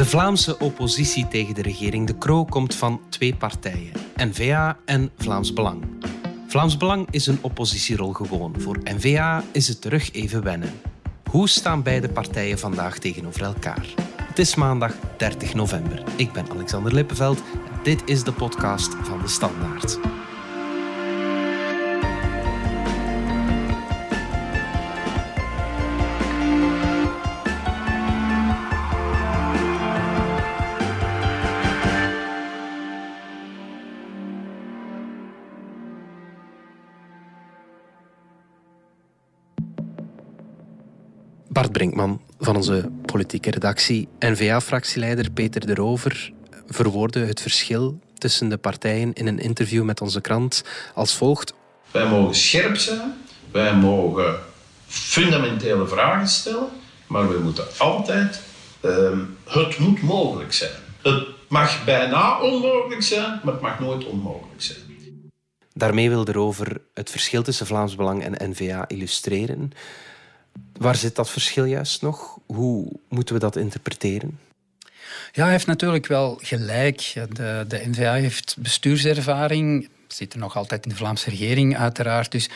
De Vlaamse oppositie tegen de regering De Croo komt van twee partijen, N-VA en Vlaams Belang. Vlaams Belang is een oppositierol gewoon. Voor N-VA is het terug even wennen. Hoe staan beide partijen vandaag tegenover elkaar? Het is maandag 30 november. Ik ben Alexander Lippenveld en dit is de podcast van De Standaard. Brinkman van onze politieke redactie. N-VA-fractieleider Peter de Rover verwoordde het verschil tussen de partijen in een interview met onze krant als volgt. Wij mogen scherp zijn, wij mogen fundamentele vragen stellen, maar we moeten altijd, uh, het moet mogelijk zijn. Het mag bijna onmogelijk zijn, maar het mag nooit onmogelijk zijn. Daarmee wil de Rover het verschil tussen Vlaams Belang en N-VA illustreren. Waar zit dat verschil juist nog? Hoe moeten we dat interpreteren? Ja, hij heeft natuurlijk wel gelijk. De, de NVA heeft bestuurservaring, zit er nog altijd in de Vlaamse regering uiteraard. Dus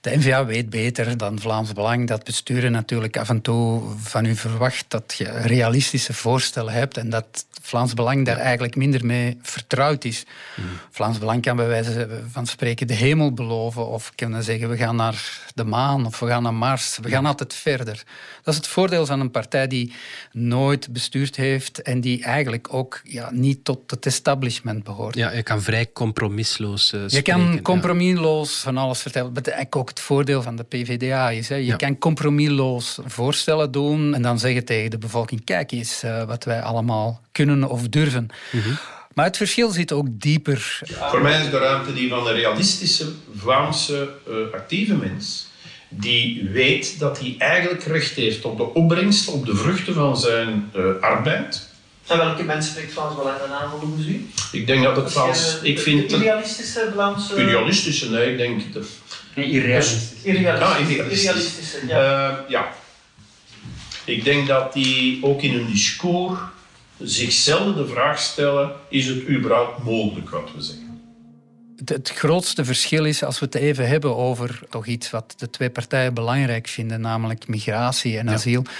de NVA weet beter dan Vlaams Belang dat besturen natuurlijk af en toe van u verwacht dat je realistische voorstellen hebt en dat Vlaams Belang daar eigenlijk minder mee vertrouwd is. Mm. Vlaams Belang kan bij wijze van spreken de hemel beloven of kunnen zeggen we gaan naar de maan of we gaan naar Mars. We gaan altijd verder. Dat is het voordeel van een partij die nooit bestuurd heeft en die eigenlijk ook ja, niet tot het establishment behoort. Ja, je kan vrij compromisloos uh, Je kan compromisloos van alles vertellen. Wat eigenlijk ook het voordeel van de PVDA is. Hè. Je kan compromisloos voorstellen doen en dan zeggen tegen de bevolking, kijk eens uh, wat wij allemaal kunnen of durven. Mm -hmm. Maar het verschil zit ook dieper. Voor mij is de ruimte die van een realistische Vlaamse uh, actieve mens die weet dat hij eigenlijk recht heeft op de opbrengst, op de vruchten van zijn uh, arbeid. En welke mensen spreekt Vlaams Belang dan aan volgens u? Ik denk dat het Vlaams... Ik vind idealistische Vlaamse... Idealistische, nee, ik denk... De, nee, irrealistische. Irrealistische, ah, irrealistische. irrealistische ja. Uh, ja. Ik denk dat die ook in hun discours zichzelf de vraag stellen, is het überhaupt mogelijk wat we zeggen? Het grootste verschil is, als we het even hebben over toch iets wat de twee partijen belangrijk vinden, namelijk migratie en asiel. Ja.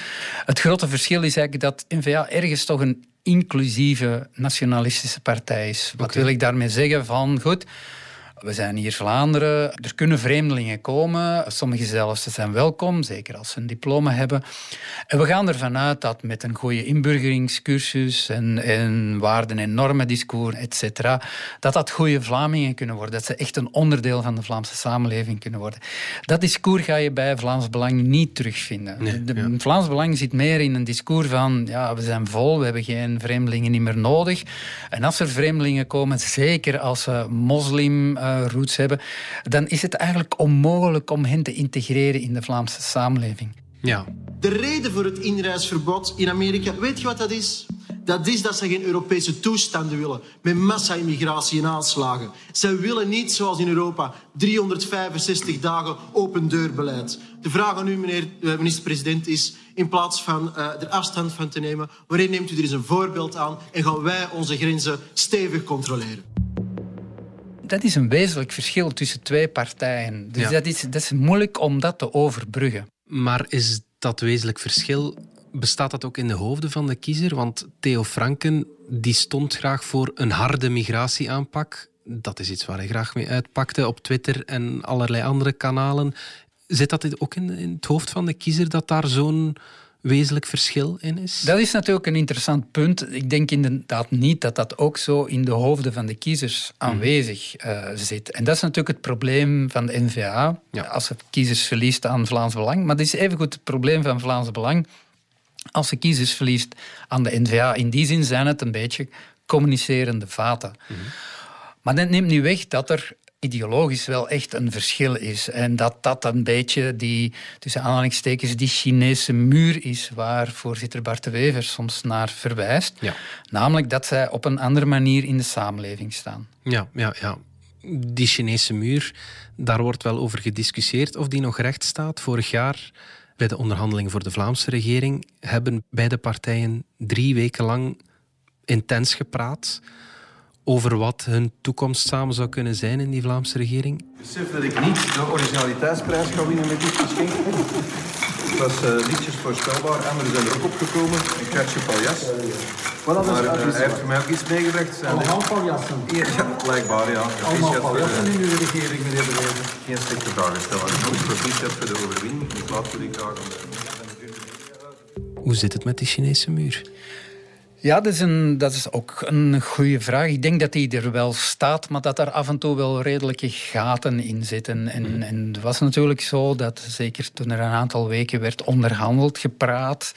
Het grote verschil is eigenlijk dat N-VA ergens toch een inclusieve nationalistische partij is. Wat okay. wil ik daarmee zeggen? Van goed, we zijn hier Vlaanderen. Er kunnen vreemdelingen komen. Sommigen zelfs zijn welkom, zeker als ze een diploma hebben. En we gaan ervan uit dat met een goede inburgeringscursus en, en waarden- en normendiscours, et cetera, dat dat goede Vlamingen kunnen worden. Dat ze echt een onderdeel van de Vlaamse samenleving kunnen worden. Dat discours ga je bij Vlaams Belang niet terugvinden. Nee, de, ja. Vlaams Belang zit meer in een discours van ja, we zijn vol, we hebben geen vreemdelingen niet meer nodig. En als er vreemdelingen komen, zeker als ze moslim uh, roots hebben, dan is het eigenlijk onmogelijk om hen te integreren in de Vlaamse samenleving. Ja. De reden voor het inreisverbod in Amerika, weet je wat dat is? Dat is dat ze geen Europese toestanden willen met massa-immigratie en aanslagen. Ze willen niet, zoals in Europa, 365 dagen open deurbeleid. De vraag aan u, meneer de minister-president, is in plaats van uh, er afstand van te nemen, wanneer neemt u er eens een voorbeeld aan en gaan wij onze grenzen stevig controleren? Dat is een wezenlijk verschil tussen twee partijen. Dus ja. dat, is, dat is moeilijk om dat te overbruggen. Maar is dat wezenlijk verschil, bestaat dat ook in de hoofden van de kiezer? Want Theo Franken die stond graag voor een harde migratieaanpak. Dat is iets waar hij graag mee uitpakte op Twitter en allerlei andere kanalen. Zit dat ook in, in het hoofd van de kiezer dat daar zo'n wezenlijk verschil in is? Dat is natuurlijk een interessant punt. Ik denk inderdaad niet dat dat ook zo in de hoofden van de kiezers aanwezig uh, zit. En dat is natuurlijk het probleem van de NVA, ja. als ze kiezers verliest aan Vlaams Belang. Maar dat is evengoed het probleem van Vlaams Belang als ze kiezers verliest aan de NVA. In die zin zijn het een beetje communicerende vaten. Mm -hmm. Maar dat neemt niet weg dat er ideologisch wel echt een verschil is. En dat dat een beetje die, tussen aanhalingstekens, die Chinese muur is waar voorzitter Bart de Wever soms naar verwijst. Ja. Namelijk dat zij op een andere manier in de samenleving staan. Ja, ja, ja. Die Chinese muur, daar wordt wel over gediscussieerd of die nog recht staat. Vorig jaar Bij de onderhandelingen voor de Vlaamse regering hebben beide partijen drie weken lang intens gepraat over wat hun toekomst samen zou kunnen zijn in die Vlaamse regering. Ik besef dat ik niet de originaliteitsprijs ga winnen met dit geschenk. Het was uh, liedjes voorspelbaar. Anderen zijn er ook opgekomen. Een kratje paljas. Voilà, Maar uh, hij heeft mij ook iets meegebracht. Allemaal paljassen. Ja, blijkbaar, ja. Allemaal paljassen in uw regering, meneer De Wever. Geen slechte vragen stellen. Proficiat voor de overwinning, ik laat voor die graag. Hoe zit het met die Chinese muur? Ja, dat is, een, dat is ook een goede vraag. Ik denk dat die er wel staat, maar dat er af en toe wel redelijke gaten in zitten. En, en het was natuurlijk zo dat, zeker toen er een aantal weken werd onderhandeld, gepraat,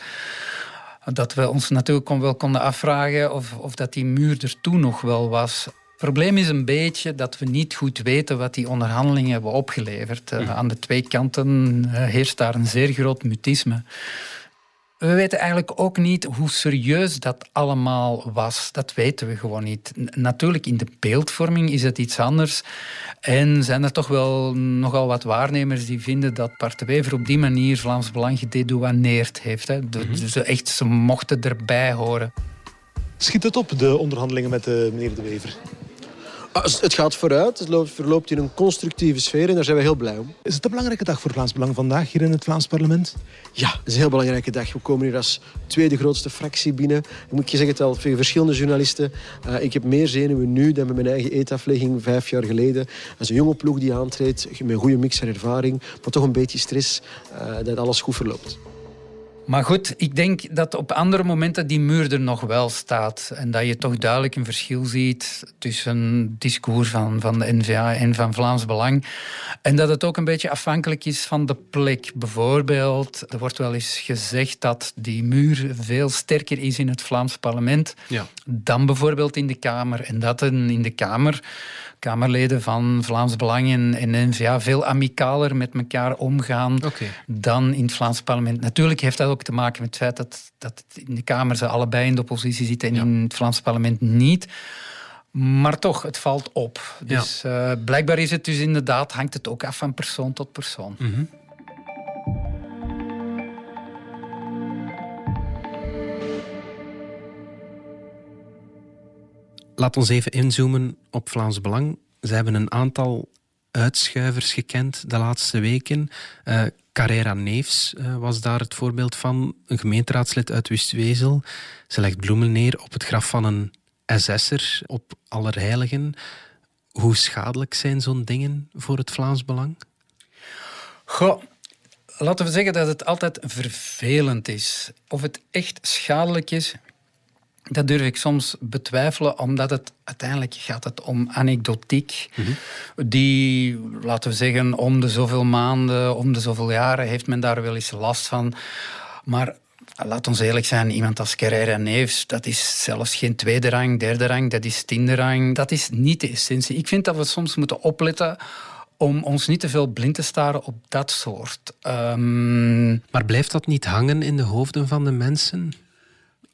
dat we ons natuurlijk wel konden afvragen of, of dat die muur er toen nog wel was. Het probleem is een beetje dat we niet goed weten wat die onderhandelingen hebben opgeleverd. Uh, aan de twee kanten uh, heerst daar een zeer groot mutisme. We weten eigenlijk ook niet hoe serieus dat allemaal was. Dat weten we gewoon niet. Natuurlijk, in de beeldvorming is het iets anders. En zijn er toch wel nogal wat waarnemers die vinden dat Bart de Wever op die manier Vlaams Belang gededouaneerd heeft. Hè. Dus echt, ze mochten erbij horen. Schiet het op, de onderhandelingen met uh, meneer de Wever? Ah, het gaat vooruit, het loopt, verloopt in een constructieve sfeer en daar zijn we heel blij om. Is het een belangrijke dag voor Vlaams Belang vandaag hier in het Vlaams parlement? Ja, het is een heel belangrijke dag. We komen hier als tweede grootste fractie binnen. Ik moet je zeggen het al, veel verschillende journalisten. Uh, ik heb meer zenuwen nu dan met mijn eigen eetaflegging vijf jaar geleden. Als een jonge ploeg die aantreedt, met een goede mix en ervaring, maar toch een beetje stress uh, dat alles goed verloopt. Maar goed, ik denk dat op andere momenten die muur er nog wel staat. En dat je toch duidelijk een verschil ziet tussen het discours van, van de NVA en van Vlaams Belang. En dat het ook een beetje afhankelijk is van de plek. Bijvoorbeeld, er wordt wel eens gezegd dat die muur veel sterker is in het Vlaams parlement ja. dan bijvoorbeeld in de Kamer. En dat in de Kamer Kamerleden van Vlaams Belang en, en NVA veel amicaler met elkaar omgaan okay. dan in het Vlaams parlement. Natuurlijk heeft dat ook te maken met het feit dat, dat in de Kamer ze allebei in de oppositie zitten en ja. in het Vlaams parlement niet. Maar toch, het valt op. Dus ja. uh, blijkbaar is het dus inderdaad, hangt het ook af van persoon tot persoon. Mm -hmm. Laat ons even inzoomen op Vlaams Belang. Ze hebben een aantal uitschuivers gekend de laatste weken. Uh, Carrera Neefs uh, was daar het voorbeeld van. Een gemeenteraadslid uit Wustwezel. Ze legt bloemen neer op het graf van een SS'er op Allerheiligen. Hoe schadelijk zijn zo'n dingen voor het Vlaams Belang? Goh, laten we zeggen dat het altijd vervelend is. Of het echt schadelijk is, dat durf ik soms betwijfelen, omdat het uiteindelijk gaat het om anekdotiek. Die, laten we zeggen, om de zoveel maanden, om de zoveel jaren heeft men daar wel eens last van. Maar laat ons eerlijk zijn, iemand als Carrera Neefs, dat is zelfs geen tweede rang, derde rang, dat is tiende rang. Dat is niet de essentie. Ik vind dat we soms moeten opletten om ons niet te veel blind te staren op dat soort. Um... Maar blijft dat niet hangen in de hoofden van de mensen?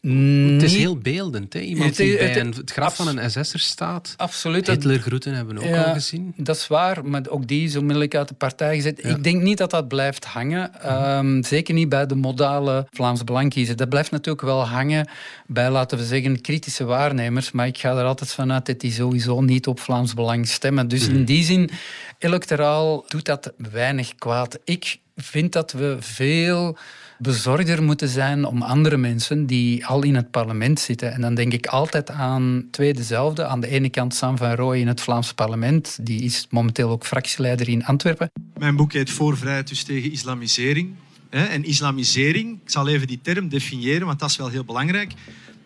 Het is heel beeldend. Hè? Iemand die bij een, het graf van een SS'er staat. Absoluut. Hitlergroeten hebben we ook ja, al gezien. Dat is waar, maar ook die is onmiddellijk uit de partij gezet. Ja. Ik denk niet dat dat blijft hangen. Um, zeker niet bij de modale Vlaams Belangkiezer. Dat blijft natuurlijk wel hangen bij, laten we zeggen, kritische waarnemers. Maar ik ga er altijd vanuit dat die sowieso niet op Vlaams Belang stemmen. Dus mm. in die zin, electoraal doet dat weinig kwaad. Ik vind dat we veel bezorgder moeten zijn om andere mensen die al in het parlement zitten. En dan denk ik altijd aan twee dezelfde. Aan de ene kant Sam van Rooij in het Vlaams parlement. Die is momenteel ook fractieleider in Antwerpen. Mijn boek heet Voor vrijheid dus tegen islamisering. En islamisering, ik zal even die term definiëren, want dat is wel heel belangrijk,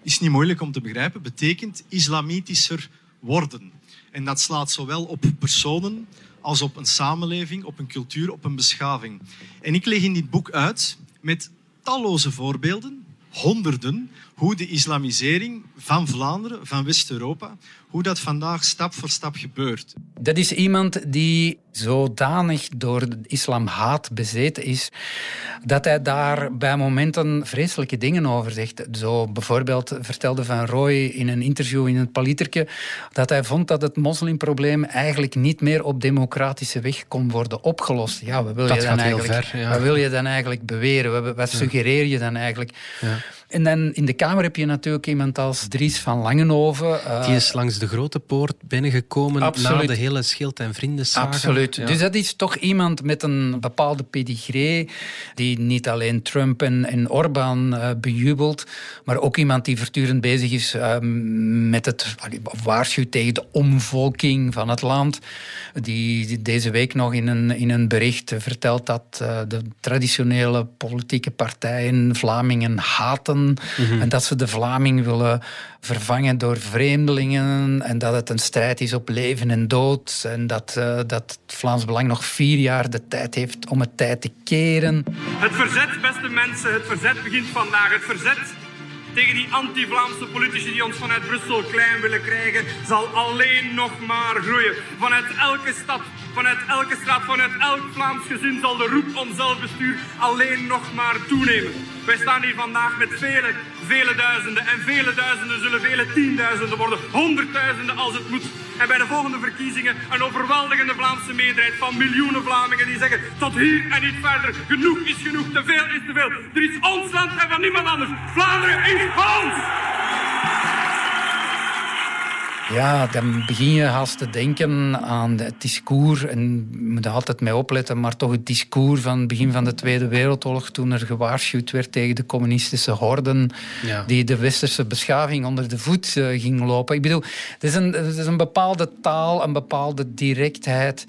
is niet moeilijk om te begrijpen, betekent islamitischer worden. En dat slaat zowel op personen als op een samenleving, op een cultuur, op een beschaving. En ik leg in dit boek uit met talloze voorbeelden, honderden, hoe de islamisering van Vlaanderen, van West-Europa, hoe dat vandaag stap voor stap gebeurt. Dat is iemand die zodanig door de islamhaat bezeten is dat hij daar bij momenten vreselijke dingen over zegt. Zo bijvoorbeeld vertelde Van Roy in een interview in het Paliterke dat hij vond dat het moslimprobleem eigenlijk niet meer op democratische weg kon worden opgelost. Ja, wat wil, Dat je dan, gaat heel eigenlijk, ver, ja. wat wil je dan eigenlijk beweren? Wat, wat suggereer je dan eigenlijk? En dan in de Kamer heb je natuurlijk iemand als Dries van Langenhoven. eh, Die is langs de grote poort binnengekomen na Absoluut. de hele schild- en vriendensaga. Absoluut. Ja. Dus dat is toch iemand met een bepaalde pedigree, die niet alleen Trump en, en Orbán eh, bejubelt, maar ook iemand die voortdurend bezig is eh, met het of waarschuwt tegen de omvolking van het land. Die, die deze week nog in een, in een bericht vertelt dat eh, de traditionele politieke partijen Vlamingen haten en dat ze de Vlaming willen vervangen door vreemdelingen en dat het een strijd is op leven en dood en dat, eh, dat het Vlaams Belang nog vier jaar de tijd heeft om het tijd te keren. Het verzet, beste mensen, het verzet begint vandaag. Het verzet tegen die anti-Vlaamse politici die ons vanuit Brussel klein willen krijgen, zal alleen nog maar groeien. Vanuit elke stad, vanuit elke straat, vanuit elk Vlaams gezin zal de roep om zelfbestuur alleen nog maar toenemen. Wij staan hier vandaag met vele, vele duizenden en vele duizenden zullen vele tienduizenden worden, honderdduizenden als het moet. En bij de volgende verkiezingen een overweldigende Vlaamse meerderheid van miljoenen Vlamingen die zeggen tot hier en niet verder. Genoeg is genoeg, te veel is te veel. Er is ons land en van niemand anders. Vlaanderen is ons! Ja, dan begin je haast te denken aan het discours, en je moet er altijd mee opletten, maar toch het discours van het begin van de Tweede Wereldoorlog, toen er gewaarschuwd werd tegen de communistische horden, Ja. die de westerse beschaving onder de voet eh, ging lopen. Ik bedoel, het is, een, het is een bepaalde taal, een bepaalde directheid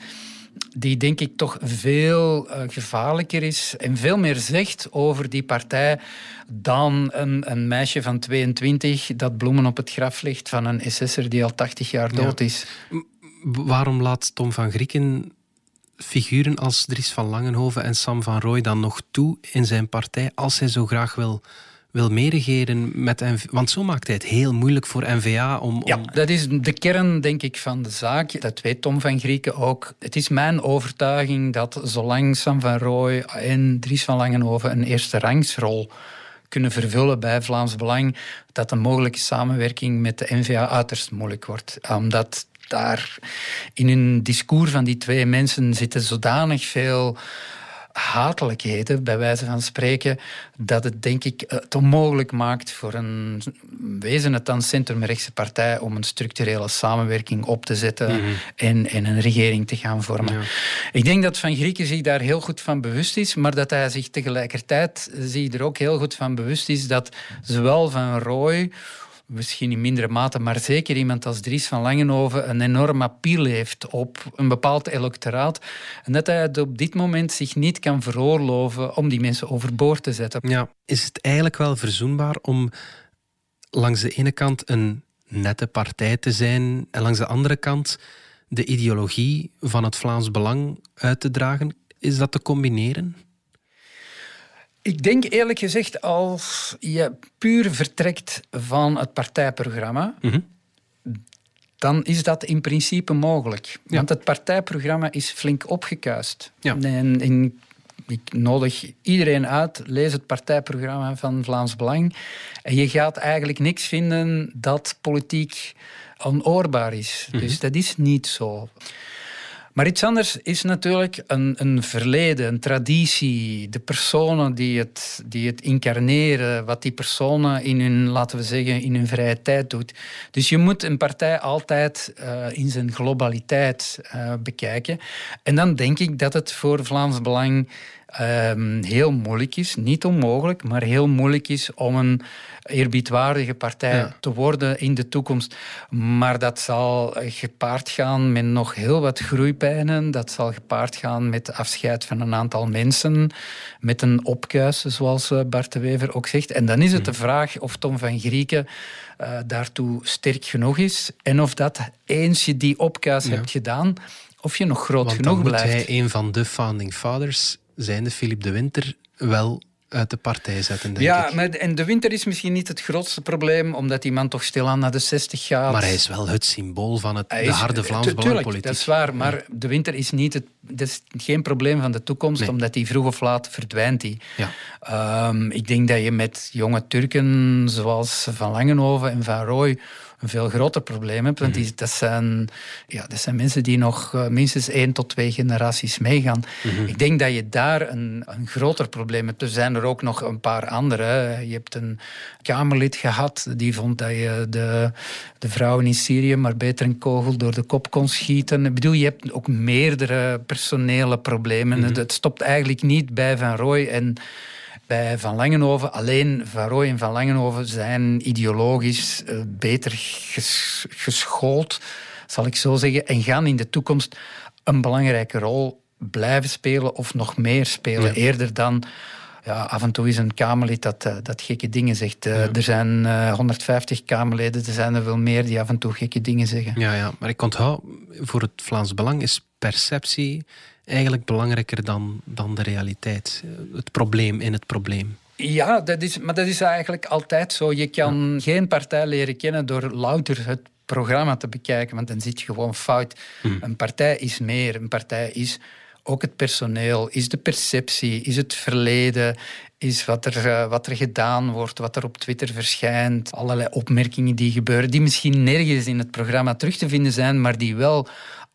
die denk ik toch veel eh, gevaarlijker is en veel meer zegt over die partij dan een, een meisje van 22 dat bloemen op het graf legt van een SS'er die al 80 jaar dood is. Waarom laat Tom van Grieken figuren als Dries van Langenhoven en Sam van Rooij dan nog toe in zijn partij als hij zo graag wil, wil meeregeren met NV Want zo maakt hij het heel moeilijk voor NVA om... om... Ja, dat is de kern, denk ik, van de zaak. Dat weet Tom van Grieken ook. Het is mijn overtuiging dat zolang Sam van Rooij en Dries van Langenhoven een eerste rangsrol kunnen vervullen bij Vlaams Belang, dat een mogelijke samenwerking met de NVA uiterst moeilijk wordt. Omdat daar in hun discours van die twee mensen zitten zodanig veel hatelijkheden, bij wijze van spreken, dat het denk ik het onmogelijk maakt voor een, wezen het dan centrumrechtse partij, om een structurele samenwerking op te zetten en, en een regering te gaan vormen. Ik denk dat Van Grieken zich daar heel goed van bewust is, maar dat hij zich tegelijkertijd zich er ook heel goed van bewust is dat zowel Van Rooij misschien in mindere mate, maar zeker iemand als Dries van Langenhoven een enorm appeal heeft op een bepaald electoraat. En dat hij het op dit moment zich niet kan veroorloven om die mensen overboord te zetten. Ja, is het eigenlijk wel verzoenbaar om langs de ene kant een nette partij te zijn en langs de andere kant de ideologie van het Vlaams Belang uit te dragen? Is dat te combineren? Ik denk eerlijk gezegd, als je puur vertrekt van het partijprogramma, dan is dat in principe mogelijk. Want het partijprogramma is flink opgekuist. Ja. En, en ik nodig iedereen uit, lees het partijprogramma van Vlaams Belang. En je gaat eigenlijk niks vinden dat politiek onoorbaar is. Dus dat is niet zo. Maar iets anders is natuurlijk een, een verleden, een traditie, de personen die het, die het incarneren, wat die personen in hun, laten we zeggen, in hun vrije tijd doet. Dus je moet een partij altijd eh, in zijn globaliteit eh, bekijken. En dan denk ik dat het voor Vlaams Belang ehm, heel moeilijk is, niet onmogelijk, maar heel moeilijk is om een eerbiedwaardige partij Ja. te worden in de toekomst. Maar dat zal gepaard gaan met nog heel wat groeipijnen. Dat zal gepaard gaan met afscheid van een aantal mensen, met een opkuisen, zoals eh, Bart de Wever ook zegt. En dan is het de vraag of Tom van Grieken eh, daartoe sterk genoeg is en of dat eens je die opkuis hebt gedaan, of je nog groot Want genoeg dan moet blijft. hij een van de founding fathers, zijnde Philip de Winter, wel uit de partij zetten, denk ja, ik. maar en de winter is misschien niet het grootste probleem, omdat die man toch stilaan naar de 60 gaat. Maar hij is wel het symbool van het, Hij de is- harde tu- Vlaams tuurlijk, belangpolitiek. Dat is waar, maar de winter is, niet het, dat is geen probleem van de toekomst, Nee. omdat die vroeg of laat verdwijnt. Die. Ja. Ehm, ik denk dat je met jonge Turken zoals Van Langenhoven en Van Rooij een veel groter probleem hebt. Want die, dat, zijn, ja, dat zijn mensen die nog eh, minstens één tot twee generaties meegaan. Ik denk dat je daar een, een groter probleem hebt. Er zijn er ook nog een paar andere. Je hebt een Kamerlid gehad die vond dat je de, de vrouwen in Syrië maar beter een kogel door de kop kon schieten. Ik bedoel, je hebt ook meerdere personele problemen. Het stopt eigenlijk niet bij Van Rooij en bij Van Langenhoven. Alleen Van Rooij en Van Langenhoven zijn ideologisch eh, beter ges- geschoold, zal ik zo zeggen, en gaan in de toekomst een belangrijke rol blijven spelen of nog meer spelen. Ja. Eerder dan ja, af en toe is een Kamerlid dat, eh, dat gekke dingen zegt. Eh, Er zijn eh, 150 Kamerleden, er zijn er wel meer die af en toe gekke dingen zeggen. Ja, ja, maar ik onthoud, voor het Vlaams Belang is perceptie eigenlijk belangrijker dan, dan de realiteit. Het probleem in het probleem. Ja, dat is, maar dat is eigenlijk altijd zo. Je kan geen partij leren kennen door louter het programma te bekijken, want dan zit je gewoon fout. Een partij is meer. Een partij is ook het personeel, is de perceptie, is het verleden, is wat er, eh, wat er gedaan wordt, wat er op Twitter verschijnt, allerlei opmerkingen die gebeuren, die misschien nergens in het programma terug te vinden zijn, maar die wel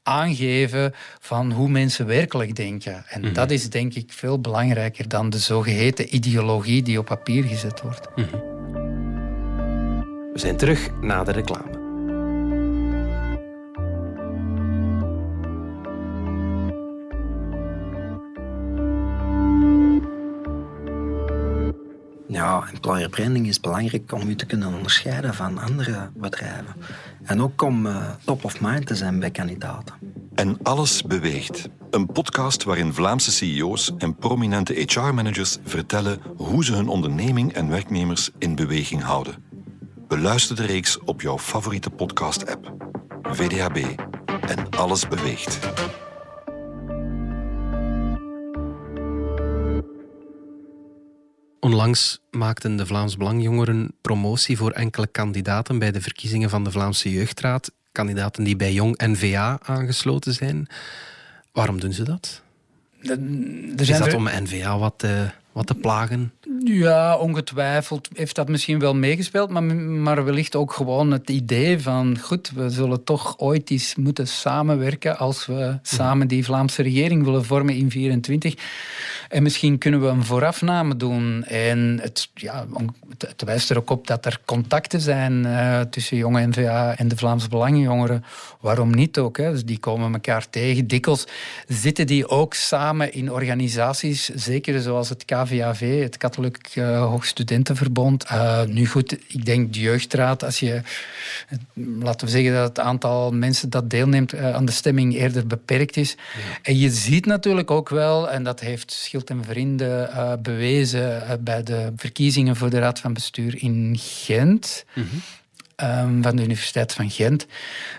aangeven van hoe mensen werkelijk denken. En dat is denk ik veel belangrijker dan de zogeheten ideologie die op papier gezet wordt. We zijn terug na de reclame. Ja, employer branding is belangrijk om u te kunnen onderscheiden van andere bedrijven. En ook om eh, top of mind te zijn bij kandidaten. En alles beweegt. Een podcast waarin Vlaamse CEO's en prominente HR-managers vertellen hoe ze hun onderneming en werknemers in beweging houden. Beluister de reeks op jouw favoriete podcast-app. VDHB. En alles beweegt. Onlangs maakten de Vlaams Belangjongeren promotie voor enkele kandidaten bij de verkiezingen van de Vlaamse Jeugdraad. Kandidaten die bij Jong NVA aangesloten zijn. Waarom doen ze dat? Er Is dat om NVA wat te, wat te plagen? Ja, ongetwijfeld heeft dat misschien wel meegespeeld, maar, maar wellicht ook gewoon het idee van, goed, we zullen toch ooit eens moeten samenwerken als we samen die Vlaamse regering willen vormen in 24. En misschien kunnen we een voorafname doen. En het, ja, het, wijst er ook op dat er contacten zijn eh, tussen jonge NVA en de Vlaamse Belangenjongeren. Waarom niet ook? Hè? Dus die komen elkaar tegen. Dikwijls zitten die ook samen in organisaties, zeker zoals het KVAV, het Katholiek eh, Hoogstudentenverbond. Eh, nu goed, ik denk de jeugdraad, als je, laten we zeggen dat het aantal mensen dat deelneemt eh, aan de stemming eerder beperkt is. En je ziet natuurlijk ook wel, en dat heeft Schild en Vrienden bewezen bij de verkiezingen voor de Raad van Bestuur in Gent ehm, van de Universiteit van Gent,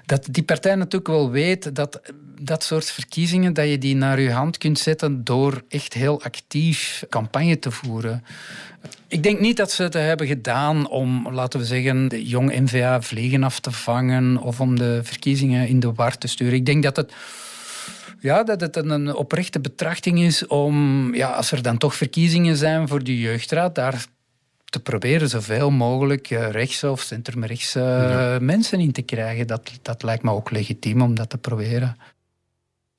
dat die partij natuurlijk wel weet dat dat soort verkiezingen, dat je die naar je hand kunt zetten door echt heel actief campagne te voeren. Ik denk niet dat ze het hebben gedaan om, laten we zeggen, de jong NVA vliegen af te vangen of om de verkiezingen in de war te sturen. Ik denk dat het ja, dat het een oprechte betrachting is om, ja, als er dan toch verkiezingen zijn voor de jeugdraad, daar te proberen zoveel mogelijk eh, rechts- of centrumrechtse eh, mensen in te krijgen. Dat, dat lijkt me ook legitiem om dat te proberen.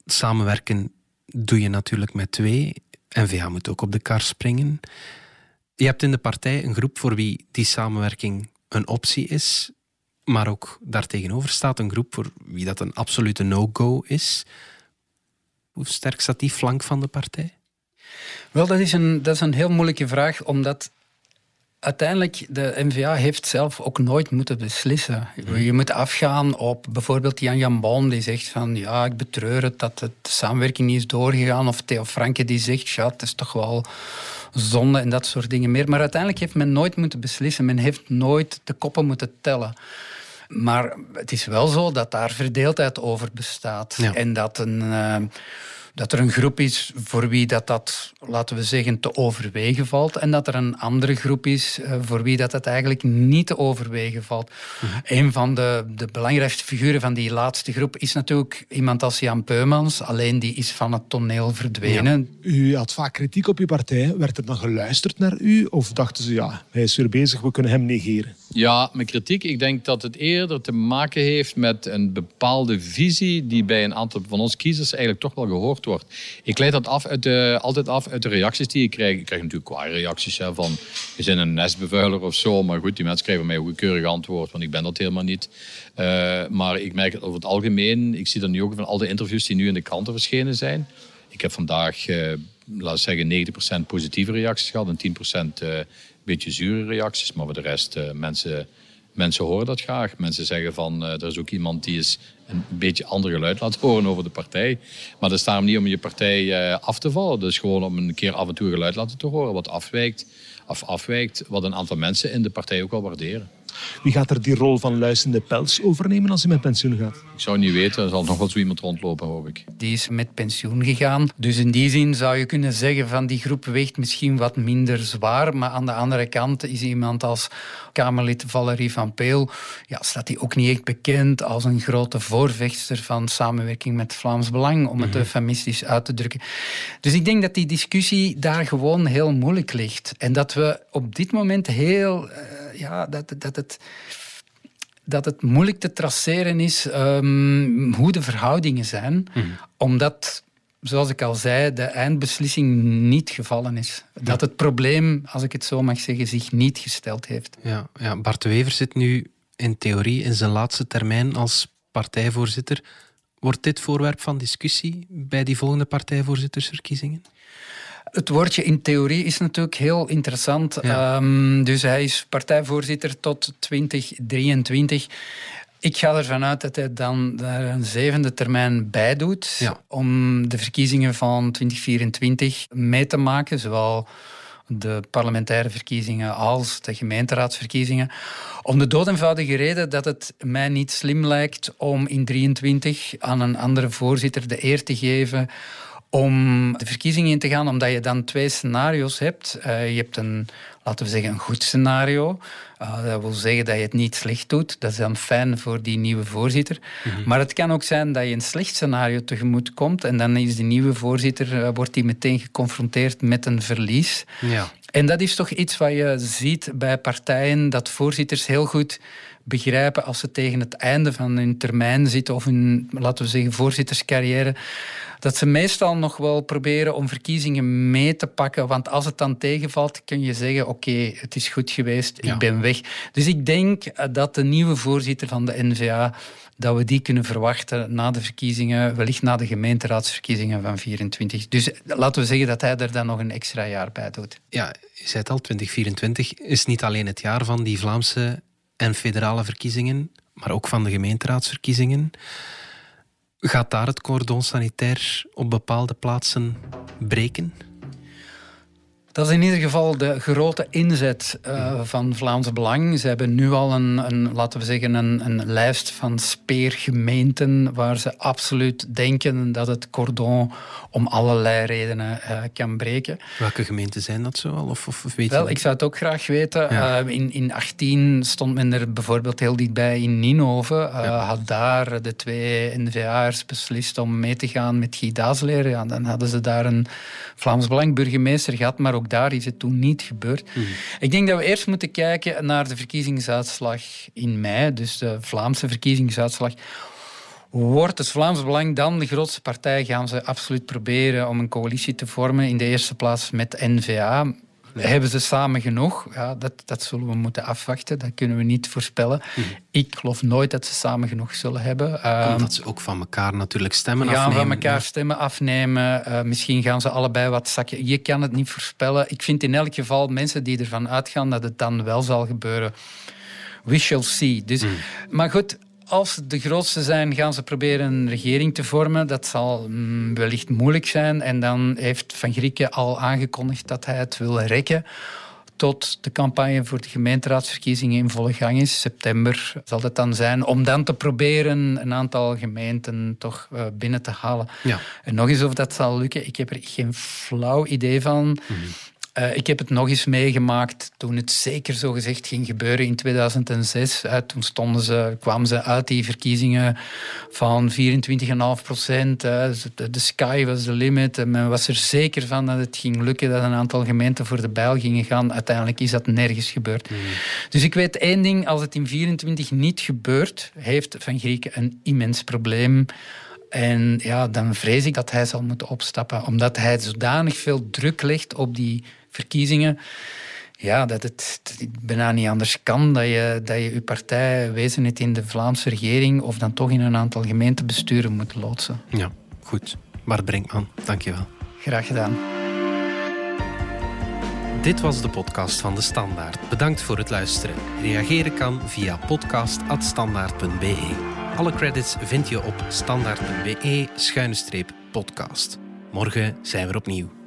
Samenwerken doe je natuurlijk met twee. NVA moet ook op de kar springen. Je hebt in de partij een groep voor wie die samenwerking een optie is, maar ook daartegenover staat een groep voor wie dat een absolute no-go is. Hoe sterk staat die flank van de partij? Wel, dat is een, dat is een heel moeilijke vraag, omdat uiteindelijk de NVA heeft zelf ook nooit moeten beslissen. Je moet afgaan op bijvoorbeeld Jan Jan Bon die zegt van ja, ik betreur het dat de samenwerking niet is doorgegaan. Of Theo Franke die zegt ja, het is toch wel zonde en dat soort dingen meer. Maar uiteindelijk heeft men nooit moeten beslissen. Men heeft nooit de koppen moeten tellen. Maar het is wel zo dat daar verdeeldheid over bestaat. Ja. En dat een... eh, dat er een groep is voor wie dat, dat, laten we zeggen, te overwegen valt. En dat er een andere groep is uh, voor wie dat, dat eigenlijk niet te overwegen valt. Mhm. Een van de, de belangrijkste figuren van die laatste groep is natuurlijk iemand als Jan Peumans. Alleen die is van het toneel verdwenen. U had vaak kritiek op uw partij. Werd er dan geluisterd naar u? Of dachten ze, ja, hij is weer bezig, we kunnen hem negeren? Ja, mijn kritiek. Ik denk dat het eerder te maken heeft met een bepaalde visie die bij een aantal van ons kiezers eigenlijk toch wel gehoord wordt. Ik leid dat af uit de, altijd af uit de reacties die ik krijg. Ik krijg natuurlijk qua reacties hè, van je bent een nestbevuiler of zo. Maar goed, die mensen krijgen mij een keurig antwoord, want ik ben dat helemaal niet. Uh, maar ik merk het over het algemeen, ik zie dat nu ook van al de interviews die nu in de kranten verschenen zijn. Ik heb vandaag, laten we zeggen, 90% positieve reacties gehad en 10% uh, beetje zure reacties. Maar voor de rest, mensen, mensen horen dat graag. Mensen zeggen van, uh, er is ook iemand die is een beetje ander geluid laat horen over de partij. Maar dat is daarom niet om je partij uh, af te vallen. Dus gewoon om een keer af en toe geluid laten te horen wat afwijkt, of afwijkt, wat een aantal mensen in de partij ook wel waarderen. Wie gaat er die rol van luistende pels overnemen als hij met pensioen gaat? Ik zou niet weten. Er zal nog wel zo iemand rondlopen, hoop ik. Die is met pensioen gegaan. Dus in die zin zou je kunnen zeggen van die groep weegt misschien wat minder zwaar. Maar aan de andere kant is iemand als Kamerlid Valerie van Peel... Ja, staat hij ook niet echt bekend als een grote voorvechter van samenwerking met Vlaams Belang, om het mhm. eufemistisch uit te drukken. Dus ik denk dat die discussie daar gewoon heel moeilijk ligt. En dat we op dit moment heel... Ja, dat, dat het dat het moeilijk te traceren is um, hoe de verhoudingen zijn, mm. omdat, zoals ik al zei, de eindbeslissing niet gevallen is. Dat het probleem, als ik het zo mag zeggen, zich niet gesteld heeft. Ja, ja, Bart Wever zit nu in theorie in zijn laatste termijn als partijvoorzitter. Wordt dit voorwerp van discussie bij die volgende partijvoorzittersverkiezingen? Het woordje in theorie is natuurlijk heel interessant. Ehm, dus hij is partijvoorzitter tot 2023. Ik ga ervan uit dat hij dan daar een zevende termijn bij doet om de verkiezingen van 2024 mee te maken, zowel de parlementaire verkiezingen als de gemeenteraadsverkiezingen. Om de dood eenvoudige reden dat het mij niet slim lijkt om in 23 aan een andere voorzitter de eer te geven om de verkiezingen in te gaan, omdat je dan twee scenario's hebt. Uh, je hebt een, laten we zeggen, een goed scenario. Uh, dat wil zeggen dat je het niet slecht doet. Dat is dan fijn voor die nieuwe voorzitter. Mhm. Maar het kan ook zijn dat je een slecht scenario tegemoet komt en dan is die nieuwe voorzitter, uh, wordt die meteen geconfronteerd met een verlies. Ja. En dat is toch iets wat je ziet bij partijen, dat voorzitters heel goed begrijpen als ze tegen het einde van hun termijn zitten of hun, laten we zeggen, voorzitterscarrière dat ze meestal nog wel proberen om verkiezingen mee te pakken. Want als het dan tegenvalt, kun je zeggen: Oké, het is goed geweest, ik ben weg. Dus ik denk eh, dat de nieuwe voorzitter van de NVA dat we die kunnen verwachten na de verkiezingen, wellicht na de gemeenteraadsverkiezingen van 24. Dus laten we zeggen dat hij er dan nog een extra jaar bij doet. Ja, je zei het al, 2024 is niet alleen het jaar van die Vlaamse en federale verkiezingen, maar ook van de gemeenteraadsverkiezingen. Gaat daar het cordon sanitair op bepaalde plaatsen breken? Dat is in ieder geval de grote inzet uh, van Vlaams Belang. Ze hebben nu al een, een laten we zeggen, een, een, lijst van speergemeenten waar ze absoluut denken dat het cordon om allerlei redenen uh, kan breken. Welke gemeenten zijn dat zo al? Of, of, weet Wel, ik zou het ook graag weten. Ja. Uh, in, in 18 stond men er bijvoorbeeld heel dichtbij in Ninove. Ja. Had daar de twee NVA'ers beslist om mee te gaan met Guy Daasleer. Ja, dan hadden ze daar een Vlaams Belang burgemeester gehad, maar ook daar is het toen niet gebeurd. Mhm. Ik denk dat we eerst moeten kijken naar de verkiezingsuitslag in mei, dus de Vlaamse verkiezingsuitslag. Wordt het Vlaams Belang dan de grootste partij? Gaan ze absoluut proberen om een coalitie te vormen? In de eerste plaats met N-VA. Hebben ze samen genoeg? Ja, dat, dat zullen we moeten afwachten. Dat kunnen we niet voorspellen. Mhm. Ik geloof nooit dat ze samen genoeg zullen hebben. Omdat ehm, ze ook van elkaar natuurlijk stemmen gaan afnemen. Gaan van elkaar stemmen afnemen. Uh, misschien gaan ze allebei wat zakken. Je kan het niet voorspellen. Ik vind in elk geval mensen die ervan uitgaan dat het dan wel zal gebeuren. We shall see. Dus, mhm. Maar goed, als de grootste zijn, gaan ze proberen een regering te vormen. Dat zal mm, wellicht moeilijk zijn. En dan heeft Van Grieken al aangekondigd dat hij het wil rekken tot de campagne voor de gemeenteraadsverkiezingen in volle gang is. September zal het dan zijn. Om dan te proberen een aantal gemeenten toch uh, binnen te halen. Ja. En nog eens of dat zal lukken, ik heb er geen flauw idee van. Mhm. Uh, ik heb het nog eens meegemaakt toen het zeker zo gezegd ging gebeuren in 2006. Uh, toen stonden ze, kwamen ze uit die verkiezingen van 24,5 procent. Uh, de sky was the limit. En men was er zeker van dat het ging lukken dat een aantal gemeenten voor de bijl gingen gaan. Uiteindelijk is dat nergens gebeurd. Mhm. Dus ik weet één ding, als het in 24 niet gebeurt, heeft Van Grieken een immens probleem. En ja, dan vrees ik dat hij zal moeten opstappen, omdat hij zodanig veel druk legt op die verkiezingen. Ja, dat het, bijna niet anders kan dat je, dat je je partij wezen het in de Vlaamse regering of dan toch in een aantal gemeentebesturen moet loodsen. Ja, goed. Bart Brinkman, dankjewel. Graag gedaan. Dit was de podcast van De Standaard. Bedankt voor het luisteren. Reageren kan via podcast.standaard.be. Alle credits vind je op standaard.be-podcast. Morgen zijn we opnieuw.